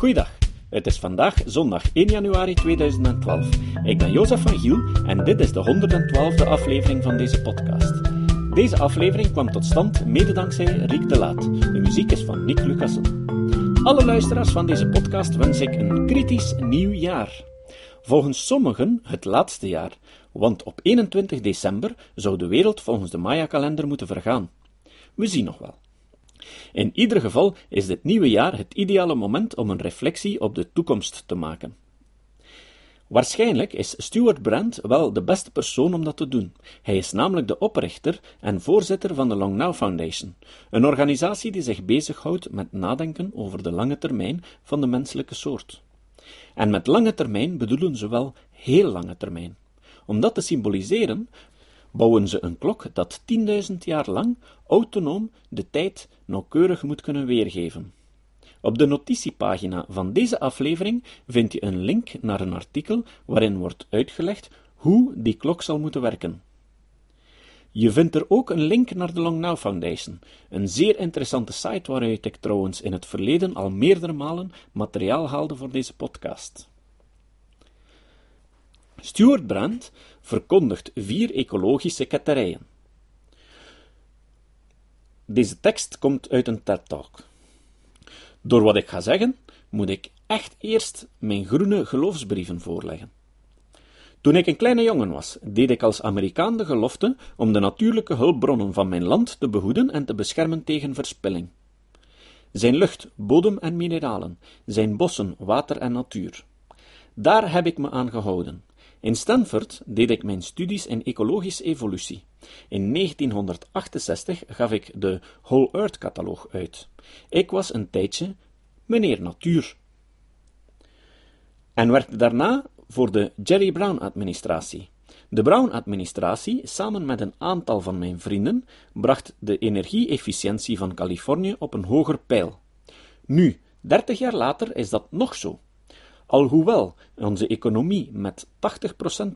Goeiedag. Het is vandaag zondag 1 januari 2012. Ik ben Jozef van Giel en dit is de 112e aflevering van deze podcast. Deze aflevering kwam tot stand mede dankzij Riek de Laat. De muziek is van Nick Lucassen. Alle luisteraars van deze podcast wens ik een kritisch nieuw jaar. Volgens sommigen het laatste jaar, want op 21 december zou de wereld volgens de Maya-kalender moeten vergaan. We zien nog wel. In ieder geval is dit nieuwe jaar het ideale moment om een reflectie op de toekomst te maken. Waarschijnlijk is Stuart Brand wel de beste persoon om dat te doen. Hij is namelijk de oprichter en voorzitter van de Long Now Foundation, een organisatie die zich bezighoudt met nadenken over de lange termijn van de menselijke soort. En met lange termijn bedoelen ze wel heel lange termijn. Om dat te symboliseren, bouwen ze een klok dat 10.000 jaar lang autonoom de tijd nauwkeurig moet kunnen weergeven. Op de notitiepagina van deze aflevering vind je een link naar een artikel waarin wordt uitgelegd hoe die klok zal moeten werken. Je vindt er ook een link naar de Long Now Foundation, een zeer interessante site waaruit ik trouwens in het verleden al meerdere malen materiaal haalde voor deze podcast. Stuart Brand verkondigt vier ecologische ketterijen. Deze tekst komt uit een TED-talk. Door wat ik ga zeggen, moet ik echt eerst mijn groene geloofsbrieven voorleggen. Toen ik een kleine jongen was, deed ik als Amerikaan de gelofte om de natuurlijke hulpbronnen van mijn land te behoeden en te beschermen tegen verspilling. Zijn lucht, bodem en mineralen, zijn bossen, water en natuur. Daar heb ik me aan gehouden. In Stanford deed ik mijn studies in ecologische evolutie. In 1968 gaf ik de Whole Earth cataloog uit. Ik was een tijdje meneer Natuur. En werkte daarna voor de Jerry Brown-administratie. De Brown-administratie, samen met een aantal van mijn vrienden, bracht de energie-efficiëntie van Californië op een hoger peil. Nu, dertig jaar later, is dat nog zo. Alhoewel onze economie met 80%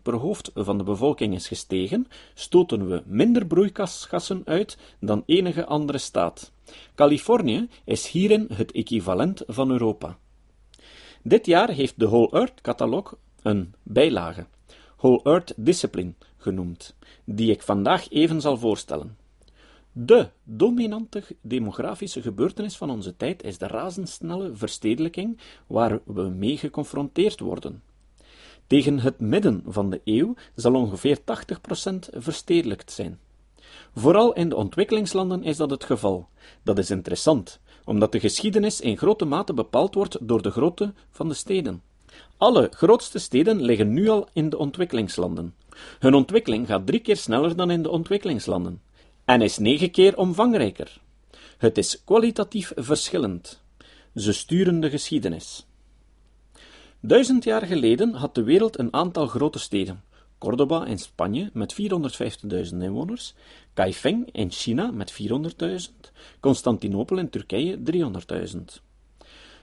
per hoofd van de bevolking is gestegen, stoten we minder broeikasgassen uit dan enige andere staat. Californië is hierin het equivalent van Europa. Dit jaar heeft de Whole Earth Catalog een bijlage, Whole Earth Discipline genoemd, die ik vandaag even zal voorstellen. De dominante demografische gebeurtenis van onze tijd is de razendsnelle verstedelijking waar we mee geconfronteerd worden. Tegen het midden van de eeuw zal ongeveer 80% verstedelijkt zijn. Vooral in de ontwikkelingslanden is dat het geval. Dat is interessant, omdat de geschiedenis in grote mate bepaald wordt door de grootte van de steden. Alle grootste steden liggen nu al in de ontwikkelingslanden. Hun ontwikkeling gaat drie keer sneller dan in de ontwikkelingslanden en is negen keer omvangrijker. Het is kwalitatief verschillend. Ze sturen de geschiedenis. Duizend jaar geleden had de wereld een aantal grote steden. Cordoba in Spanje met 450.000 inwoners, Kaifeng in China met 400.000, Constantinopel in Turkije 300.000.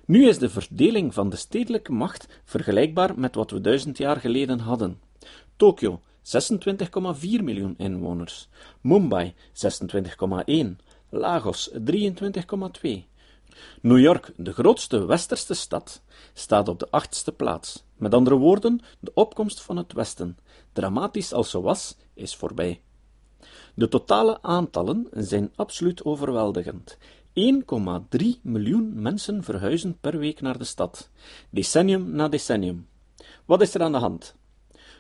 Nu is de verdeling van de stedelijke macht vergelijkbaar met wat we duizend jaar geleden hadden. Tokio 26,4 miljoen inwoners, Mumbai 26,1, Lagos 23,2. New York, de grootste westerse stad, staat op de achtste plaats. Met andere woorden, de opkomst van het Westen, dramatisch als ze was, is voorbij. De totale aantallen zijn absoluut overweldigend. 1,3 miljoen mensen verhuizen per week naar de stad, decennium na decennium. Wat is er aan de hand?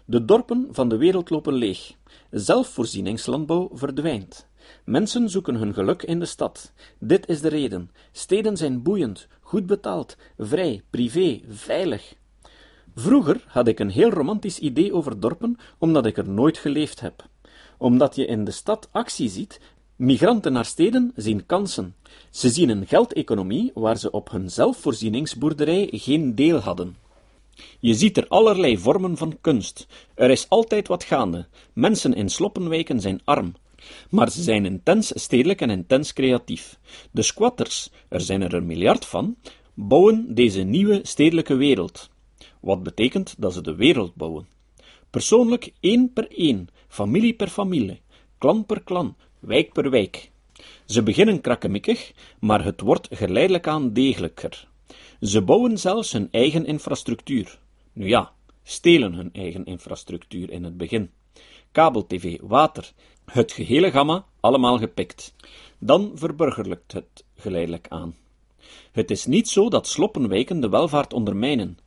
De dorpen van de wereld lopen leeg. Zelfvoorzieningslandbouw verdwijnt. Mensen zoeken hun geluk in de stad. Dit is de reden. Steden zijn boeiend, goed betaald, vrij, privé, veilig. Vroeger had ik een heel romantisch idee over dorpen, omdat ik er nooit geleefd heb. Omdat je in de stad actie ziet, migranten naar steden zien kansen. Ze zien een geldeconomie waar ze op hun zelfvoorzieningsboerderij geen deel hadden. Je ziet er allerlei vormen van kunst. Er is altijd wat gaande. Mensen in sloppenwijken zijn arm. Maar ze zijn intens stedelijk en intens creatief. De squatters, er zijn er een miljard van, bouwen deze nieuwe stedelijke wereld. Wat betekent dat ze de wereld bouwen. Persoonlijk één per één, familie per familie, klan per klan, wijk per wijk. Ze beginnen krakkemikkig, maar het wordt geleidelijk aan degelijker. Ze bouwen zelfs hun eigen infrastructuur. Nu ja, stelen hun eigen infrastructuur in het begin. Kabel-tv, water, het gehele gamma, allemaal gepikt. Dan verburgerlijkt het geleidelijk aan. Het is niet zo dat sloppenwijken de welvaart ondermijnen.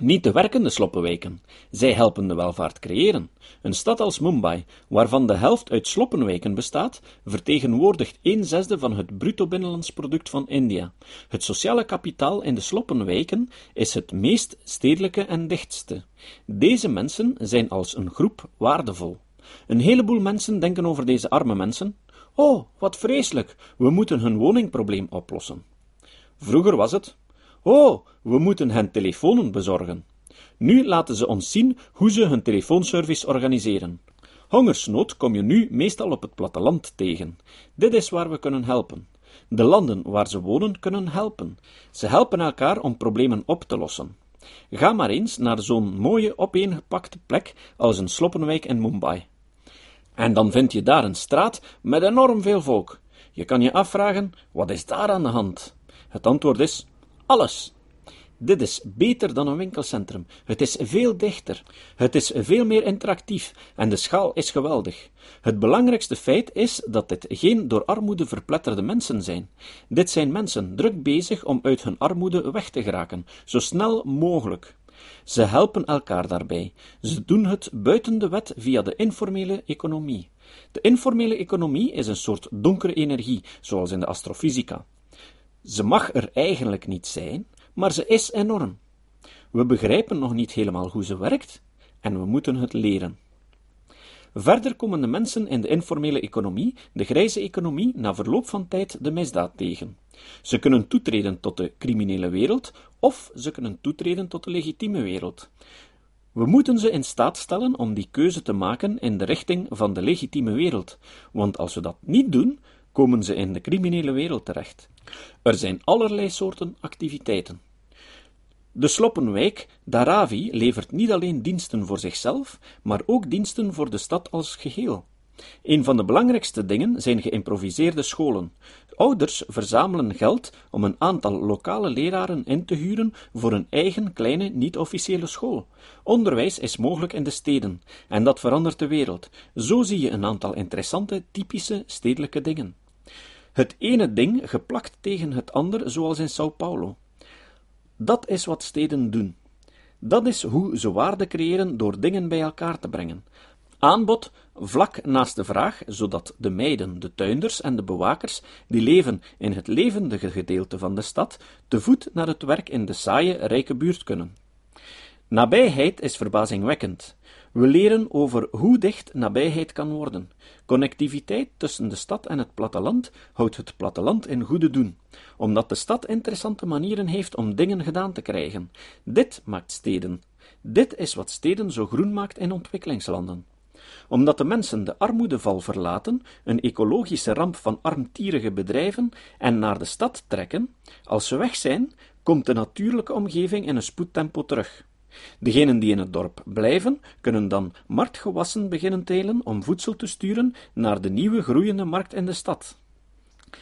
Niet de werkende sloppenwijken. Zij helpen de welvaart creëren. Een stad als Mumbai, waarvan de helft uit sloppenwijken bestaat, vertegenwoordigt een zesde van het bruto binnenlands product van India. Het sociale kapitaal in de sloppenwijken is het meest stedelijke en dichtste. Deze mensen zijn als een groep waardevol. Een heleboel mensen denken over deze arme mensen: Oh, wat vreselijk, we moeten hun woningprobleem oplossen. Vroeger was het: Oh, we moeten hen telefonen bezorgen. Nu laten ze ons zien hoe ze hun telefoonservice organiseren. Hongersnood kom je nu meestal op het platteland tegen. Dit is waar we kunnen helpen. De landen waar ze wonen kunnen helpen. Ze helpen elkaar om problemen op te lossen. Ga maar eens naar zo'n mooie opeengepakte plek als een sloppenwijk in Mumbai. En dan vind je daar een straat met enorm veel volk. Je kan je afvragen: wat is daar aan de hand? Het antwoord is: alles. Dit is beter dan een winkelcentrum. Het is veel dichter. Het is veel meer interactief en de schaal is geweldig. Het belangrijkste feit is dat dit geen door armoede verpletterde mensen zijn. Dit zijn mensen druk bezig om uit hun armoede weg te geraken, zo snel mogelijk. Ze helpen elkaar daarbij. Ze doen het buiten de wet via de informele economie. De informele economie is een soort donkere energie, zoals in de astrofysica. Ze mag er eigenlijk niet zijn, maar ze is enorm. We begrijpen nog niet helemaal hoe ze werkt en we moeten het leren. Verder komen de mensen in de informele economie, de grijze economie, na verloop van tijd de misdaad tegen. Ze kunnen toetreden tot de criminele wereld of ze kunnen toetreden tot de legitieme wereld. We moeten ze in staat stellen om die keuze te maken in de richting van de legitieme wereld, want als we dat niet doen, komen ze in de criminele wereld terecht. Er zijn allerlei soorten activiteiten. De sloppenwijk Dharavi levert niet alleen diensten voor zichzelf, maar ook diensten voor de stad als geheel. Een van de belangrijkste dingen zijn geïmproviseerde scholen. Ouders verzamelen geld om een aantal lokale leraren in te huren voor een eigen kleine niet-officiële school. Onderwijs is mogelijk in de steden, en dat verandert de wereld. Zo zie je een aantal interessante, typische stedelijke dingen. Het ene ding geplakt tegen het ander, zoals in Sao Paulo. Dat is wat steden doen. Dat is hoe ze waarde creëren door dingen bij elkaar te brengen. Aanbod vlak naast de vraag, zodat de meiden, de tuinders en de bewakers, die leven in het levendige gedeelte van de stad, te voet naar het werk in de saaie, rijke buurt kunnen. Nabijheid is verbazingwekkend. We leren over hoe dicht nabijheid kan worden. Connectiviteit tussen de stad en het platteland houdt het platteland in goede doen, omdat de stad interessante manieren heeft om dingen gedaan te krijgen. Dit maakt steden. Dit is wat steden zo groen maakt in ontwikkelingslanden omdat de mensen de armoedeval verlaten, een ecologische ramp van armtierige bedrijven, en naar de stad trekken, als ze weg zijn, komt de natuurlijke omgeving in een spoedtempo terug. Degenen die in het dorp blijven, kunnen dan marktgewassen beginnen telen om voedsel te sturen naar de nieuwe groeiende markt in de stad.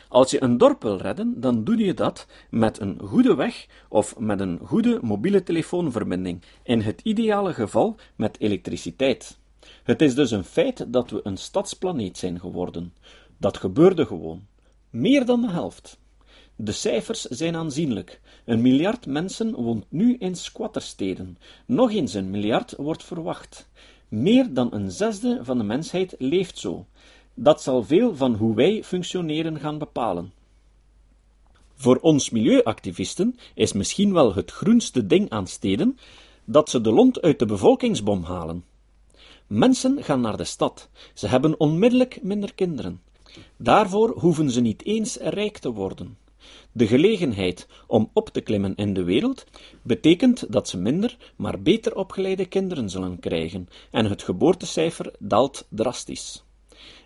Als je een dorp wil redden, dan doe je dat met een goede weg of met een goede mobiele telefoonverbinding, in het ideale geval met elektriciteit. Het is dus een feit dat we een stadsplaneet zijn geworden. Dat gebeurde gewoon. Meer dan de helft. De cijfers zijn aanzienlijk. Een miljard mensen woont nu in squattersteden. Nog eens een miljard wordt verwacht. Meer dan een zesde van de mensheid leeft zo. Dat zal veel van hoe wij functioneren gaan bepalen. Voor ons milieuactivisten is misschien wel het groenste ding aan steden dat ze de lont uit de bevolkingsbom halen. Mensen gaan naar de stad. Ze hebben onmiddellijk minder kinderen. Daarvoor hoeven ze niet eens rijk te worden. De gelegenheid om op te klimmen in de wereld betekent dat ze minder, maar beter opgeleide kinderen zullen krijgen, en het geboortecijfer daalt drastisch.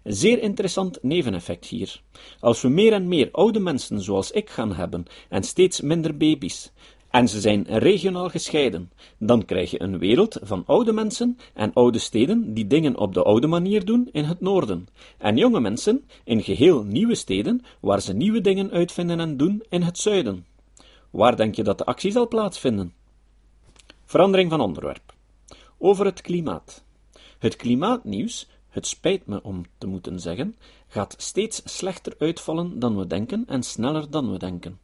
Zeer interessant neveneffect hier. Als we meer en meer oude mensen zoals ik gaan hebben en steeds minder baby's, en ze zijn regionaal gescheiden, dan krijg je een wereld van oude mensen en oude steden die dingen op de oude manier doen in het noorden, en jonge mensen in geheel nieuwe steden waar ze nieuwe dingen uitvinden en doen in het zuiden. Waar denk je dat de actie zal plaatsvinden? Verandering van onderwerp. Over het klimaat. Het klimaatnieuws, het spijt me om te moeten zeggen, gaat steeds slechter uitvallen dan we denken en sneller dan we denken.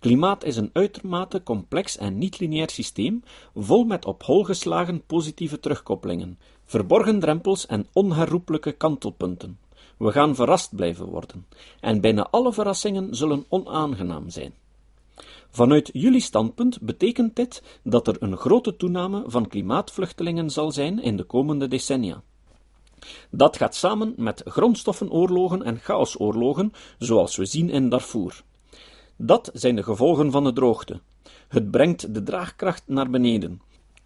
Klimaat is een uitermate complex en niet-lineair systeem, vol met op hol geslagen positieve terugkoppelingen, verborgen drempels en onherroepelijke kantelpunten. We gaan verrast blijven worden, en bijna alle verrassingen zullen onaangenaam zijn. Vanuit jullie standpunt betekent dit dat er een grote toename van klimaatvluchtelingen zal zijn in de komende decennia. Dat gaat samen met grondstoffenoorlogen en chaosoorlogen, zoals we zien in Darfur. Dat zijn de gevolgen van de droogte. Het brengt de draagkracht naar beneden.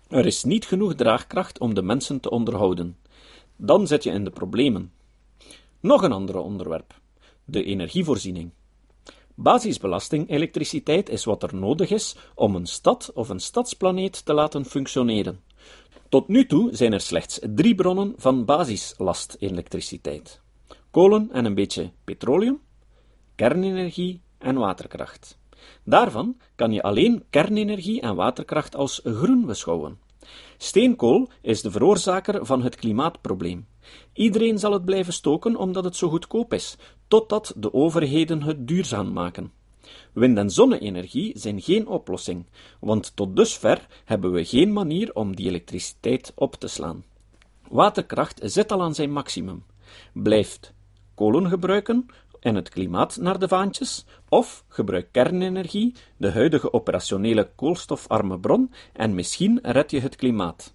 Er is niet genoeg draagkracht om de mensen te onderhouden. Dan zit je in de problemen. Nog een ander onderwerp: de energievoorziening. Basisbelasting elektriciteit is wat er nodig is om een stad of een stadsplaneet te laten functioneren. Tot nu toe zijn er slechts drie bronnen van basislast elektriciteit: kolen en een beetje petroleum, kernenergie en waterkracht. Daarvan kan je alleen kernenergie en waterkracht als groen beschouwen. Steenkool is de veroorzaker van het klimaatprobleem. Iedereen zal het blijven stoken omdat het zo goedkoop is, totdat de overheden het duurzaam maken. Wind- en zonne-energie zijn geen oplossing, want tot dusver hebben we geen manier om die elektriciteit op te slaan. Waterkracht zit al aan zijn maximum. Blijft kolen gebruiken en het klimaat naar de vaantjes, of gebruik kernenergie, de huidige operationele koolstofarme bron, en misschien red je het klimaat.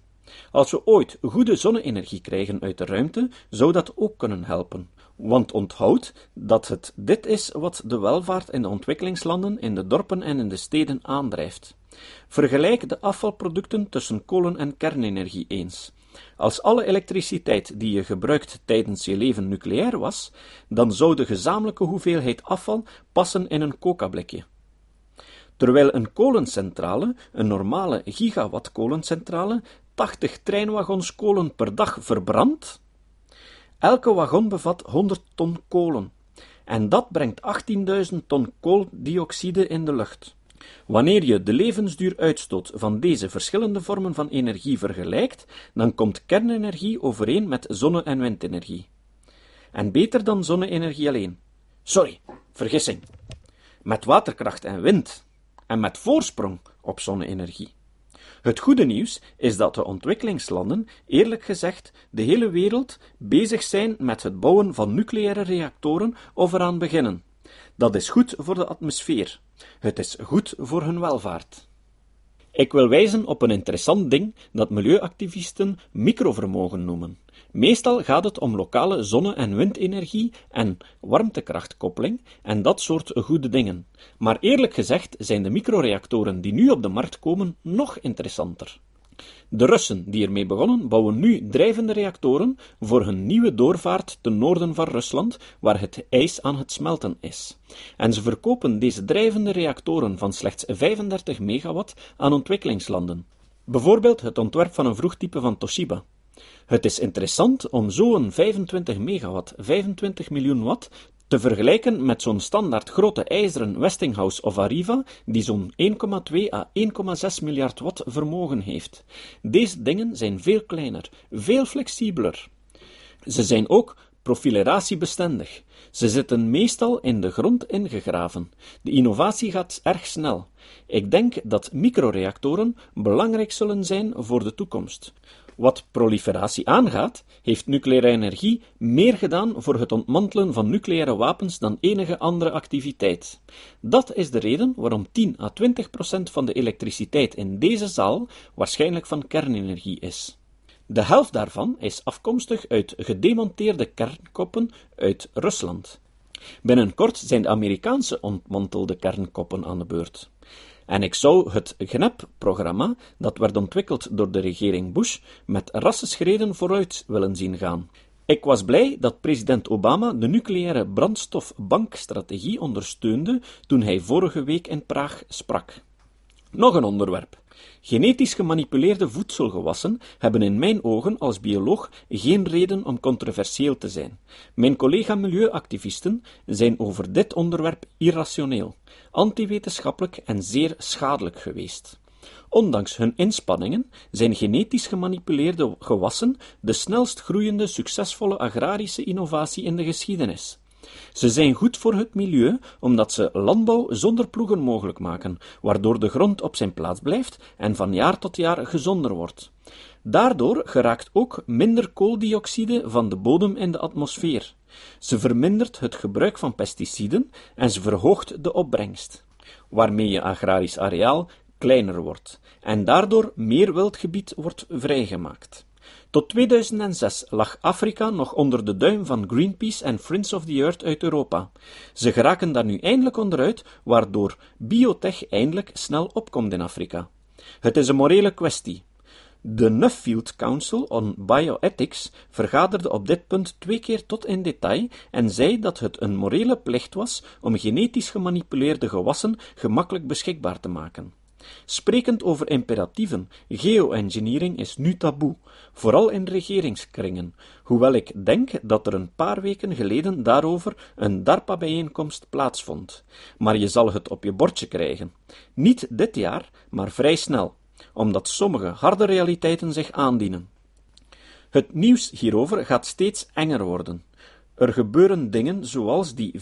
Als we ooit goede zonne-energie krijgen uit de ruimte, zou dat ook kunnen helpen. Want onthoud dat het dit is wat de welvaart in de ontwikkelingslanden, in de dorpen en in de steden aandrijft. Vergelijk de afvalproducten tussen kolen- en kernenergie eens. Als alle elektriciteit die je gebruikt tijdens je leven nucleair was, dan zou de gezamenlijke hoeveelheid afval passen in een coca-blikje. Terwijl een kolencentrale, een normale gigawatt kolencentrale, 80 treinwagons kolen per dag verbrandt, elke wagon bevat 100 ton kolen, en dat brengt 18.000 ton kooldioxide in de lucht. Wanneer je de levensduuruitstoot van deze verschillende vormen van energie vergelijkt, dan komt kernenergie overeen met zonne- en windenergie. En beter dan zonne-energie alleen. Sorry, vergissing. Met waterkracht en wind. En met voorsprong op zonne-energie. Het goede nieuws is dat de ontwikkelingslanden, eerlijk gezegd, de hele wereld bezig zijn met het bouwen van nucleaire reactoren of eraan beginnen. Dat is goed voor de atmosfeer. Het is goed voor hun welvaart. Ik wil wijzen op een interessant ding dat milieuactivisten microvermogen noemen. Meestal gaat het om lokale zonne- en windenergie en warmtekrachtkoppeling en dat soort goede dingen. Maar eerlijk gezegd zijn de microreactoren die nu op de markt komen nog interessanter. De Russen die ermee begonnen, bouwen nu drijvende reactoren voor hun nieuwe doorvaart ten noorden van Rusland, waar het ijs aan het smelten is. En ze verkopen deze drijvende reactoren van slechts 35 megawatt aan ontwikkelingslanden. Bijvoorbeeld het ontwerp van een vroegtype van Toshiba. Het is interessant om zo'n 25 megawatt, 25 miljoen watt, te vergelijken met zo'n standaard grote ijzeren Westinghouse of Arriva, die zo'n 1,2 à 1,6 miljard watt vermogen heeft. Deze dingen zijn veel kleiner, veel flexibeler. Ze zijn ook profileratiebestendig. Ze zitten meestal in de grond ingegraven. De innovatie gaat erg snel. Ik denk dat microreactoren belangrijk zullen zijn voor de toekomst. Wat proliferatie aangaat, heeft nucleaire energie meer gedaan voor het ontmantelen van nucleaire wapens dan enige andere activiteit. Dat is de reden waarom 10 à 20 procent van de elektriciteit in deze zaal waarschijnlijk van kernenergie is. De helft daarvan is afkomstig uit gedemonteerde kernkoppen uit Rusland. Binnenkort zijn de Amerikaanse ontmantelde kernkoppen aan de beurt. En ik zou het GNEP-programma, dat werd ontwikkeld door de regering Bush, met rassenschreden vooruit willen zien gaan. Ik was blij dat president Obama de nucleaire brandstofbankstrategie ondersteunde toen hij vorige week in Praag sprak. Nog een onderwerp. Genetisch gemanipuleerde voedselgewassen hebben in mijn ogen als bioloog geen reden om controversieel te zijn. Mijn collega-milieuactivisten zijn over dit onderwerp irrationeel, antiwetenschappelijk en zeer schadelijk geweest. Ondanks hun inspanningen zijn genetisch gemanipuleerde gewassen de snelst groeiende succesvolle agrarische innovatie in de geschiedenis. Ze zijn goed voor het milieu, omdat ze landbouw zonder ploegen mogelijk maken, waardoor de grond op zijn plaats blijft en van jaar tot jaar gezonder wordt. Daardoor geraakt ook minder kooldioxide van de bodem in de atmosfeer. Ze vermindert het gebruik van pesticiden en ze verhoogt de opbrengst, waarmee je agrarisch areaal kleiner wordt en daardoor meer wildgebied wordt vrijgemaakt. Tot 2006 lag Afrika nog onder de duim van Greenpeace en Friends of the Earth uit Europa. Ze geraken daar nu eindelijk onderuit, waardoor biotech eindelijk snel opkomt in Afrika. Het is een morele kwestie. De Nuffield Council on Bioethics vergaderde op dit punt twee keer tot in detail en zei dat het een morele plicht was om genetisch gemanipuleerde gewassen gemakkelijk beschikbaar te maken. Sprekend over imperatieven, geoengineering is nu taboe, vooral in regeringskringen, hoewel ik denk dat er een paar weken geleden daarover een DARPA-bijeenkomst plaatsvond. Maar je zal het op je bordje krijgen. Niet dit jaar, maar vrij snel, omdat sommige harde realiteiten zich aandienen. Het nieuws hierover gaat steeds enger worden. Er gebeuren dingen zoals die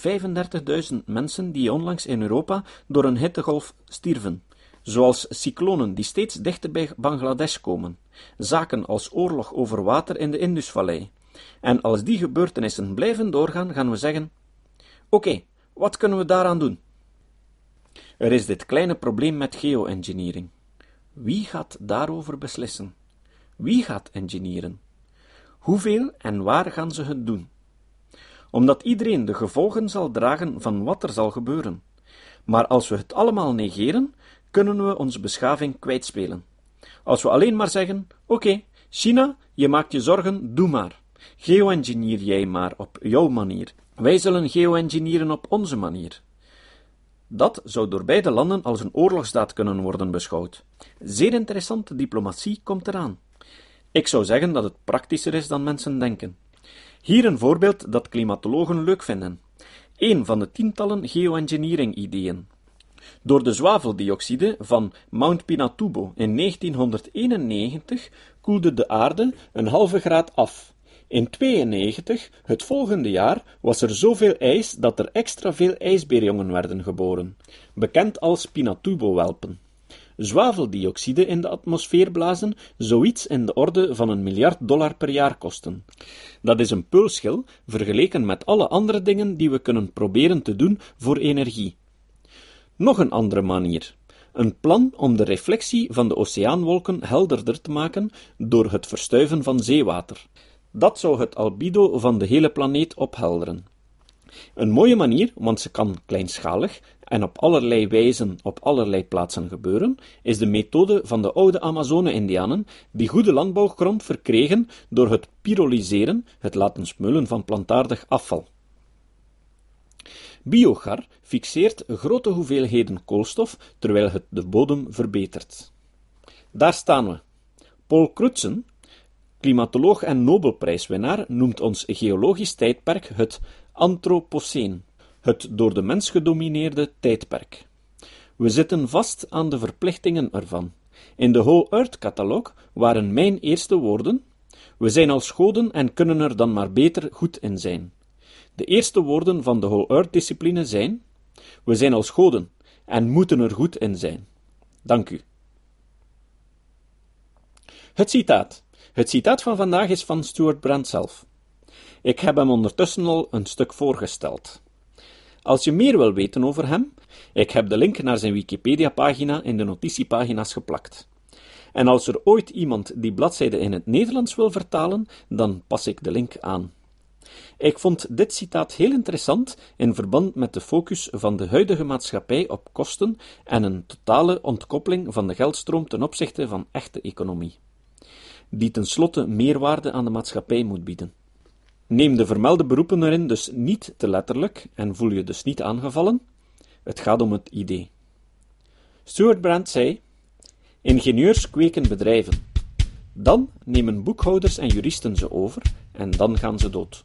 35.000 mensen die onlangs in Europa door een hittegolf stierven zoals cyclonen die steeds dichter bij Bangladesh komen, zaken als oorlog over water in de Indusvallei. En als die gebeurtenissen blijven doorgaan, gaan we zeggen: Oké, wat kunnen we daaraan doen? Er is dit kleine probleem met geoengineering. Wie gaat daarover beslissen? Wie gaat engineeren? Hoeveel en waar gaan ze het doen? Omdat iedereen de gevolgen zal dragen van wat er zal gebeuren. Maar als we het allemaal negeren, kunnen we onze beschaving kwijtspelen. Als we alleen maar zeggen: Oké, China, je maakt je zorgen, doe maar. Geoengineer jij maar op jouw manier. Wij zullen geoengineeren op onze manier. Dat zou door beide landen als een oorlogsdaad kunnen worden beschouwd. Zeer interessante diplomatie komt eraan. Ik zou zeggen dat het praktischer is dan mensen denken. Hier een voorbeeld dat klimatologen leuk vinden. Een van de tientallen geoengineering-ideeën. Door de zwaveldioxide van Mount Pinatubo in 1991 koelde de aarde een halve graad af. In 92, het volgende jaar, was er zoveel ijs dat er extra veel ijsbeerjongen werden geboren, bekend als Pinatubo-welpen. Zwaveldioxide in de atmosfeer blazen zoiets in de orde van een miljard dollar per jaar kosten. Dat is een peulschil vergeleken met alle andere dingen die we kunnen proberen te doen voor energie. Nog een andere manier. Een plan om de reflectie van de oceaanwolken helderder te maken door het verstuiven van zeewater. Dat zou het albedo van de hele planeet ophelderen. Een mooie manier, want ze kan kleinschalig en op allerlei wijzen op allerlei plaatsen gebeuren, is de methode van de oude Amazone-Indianen, die goede landbouwgrond verkregen door het pyrolyseren, het laten smullen van plantaardig afval. Biogar fixeert grote hoeveelheden koolstof terwijl het de bodem verbetert. Daar staan we. Paul Crutzen, klimatoloog en Nobelprijswinnaar, noemt ons geologisch tijdperk het Anthropoceen, het door de mens gedomineerde tijdperk. We zitten vast aan de verplichtingen ervan. In de Whole Earth Catalog waren mijn eerste woorden: We zijn als goden en kunnen er dan maar beter goed in zijn. De eerste woorden van de Whole Earth discipline zijn: We zijn als goden en moeten er goed in zijn. Dank u. Het citaat. Het citaat van vandaag is van Stuart Brand zelf. Ik heb hem ondertussen al een stuk voorgesteld. Als je meer wil weten over hem, ik heb de link naar zijn Wikipedia-pagina in de notitiepagina's geplakt. En als er ooit iemand die bladzijde in het Nederlands wil vertalen, dan pas ik de link aan. Ik vond dit citaat heel interessant in verband met de focus van de huidige maatschappij op kosten en een totale ontkoppeling van de geldstroom ten opzichte van echte economie, die tenslotte meerwaarde aan de maatschappij moet bieden. Neem de vermelde beroepen erin dus niet te letterlijk en voel je dus niet aangevallen. Het gaat om het idee. Stuart Brand zei: Ingenieurs kweken bedrijven. Dan nemen boekhouders en juristen ze over en dan gaan ze dood.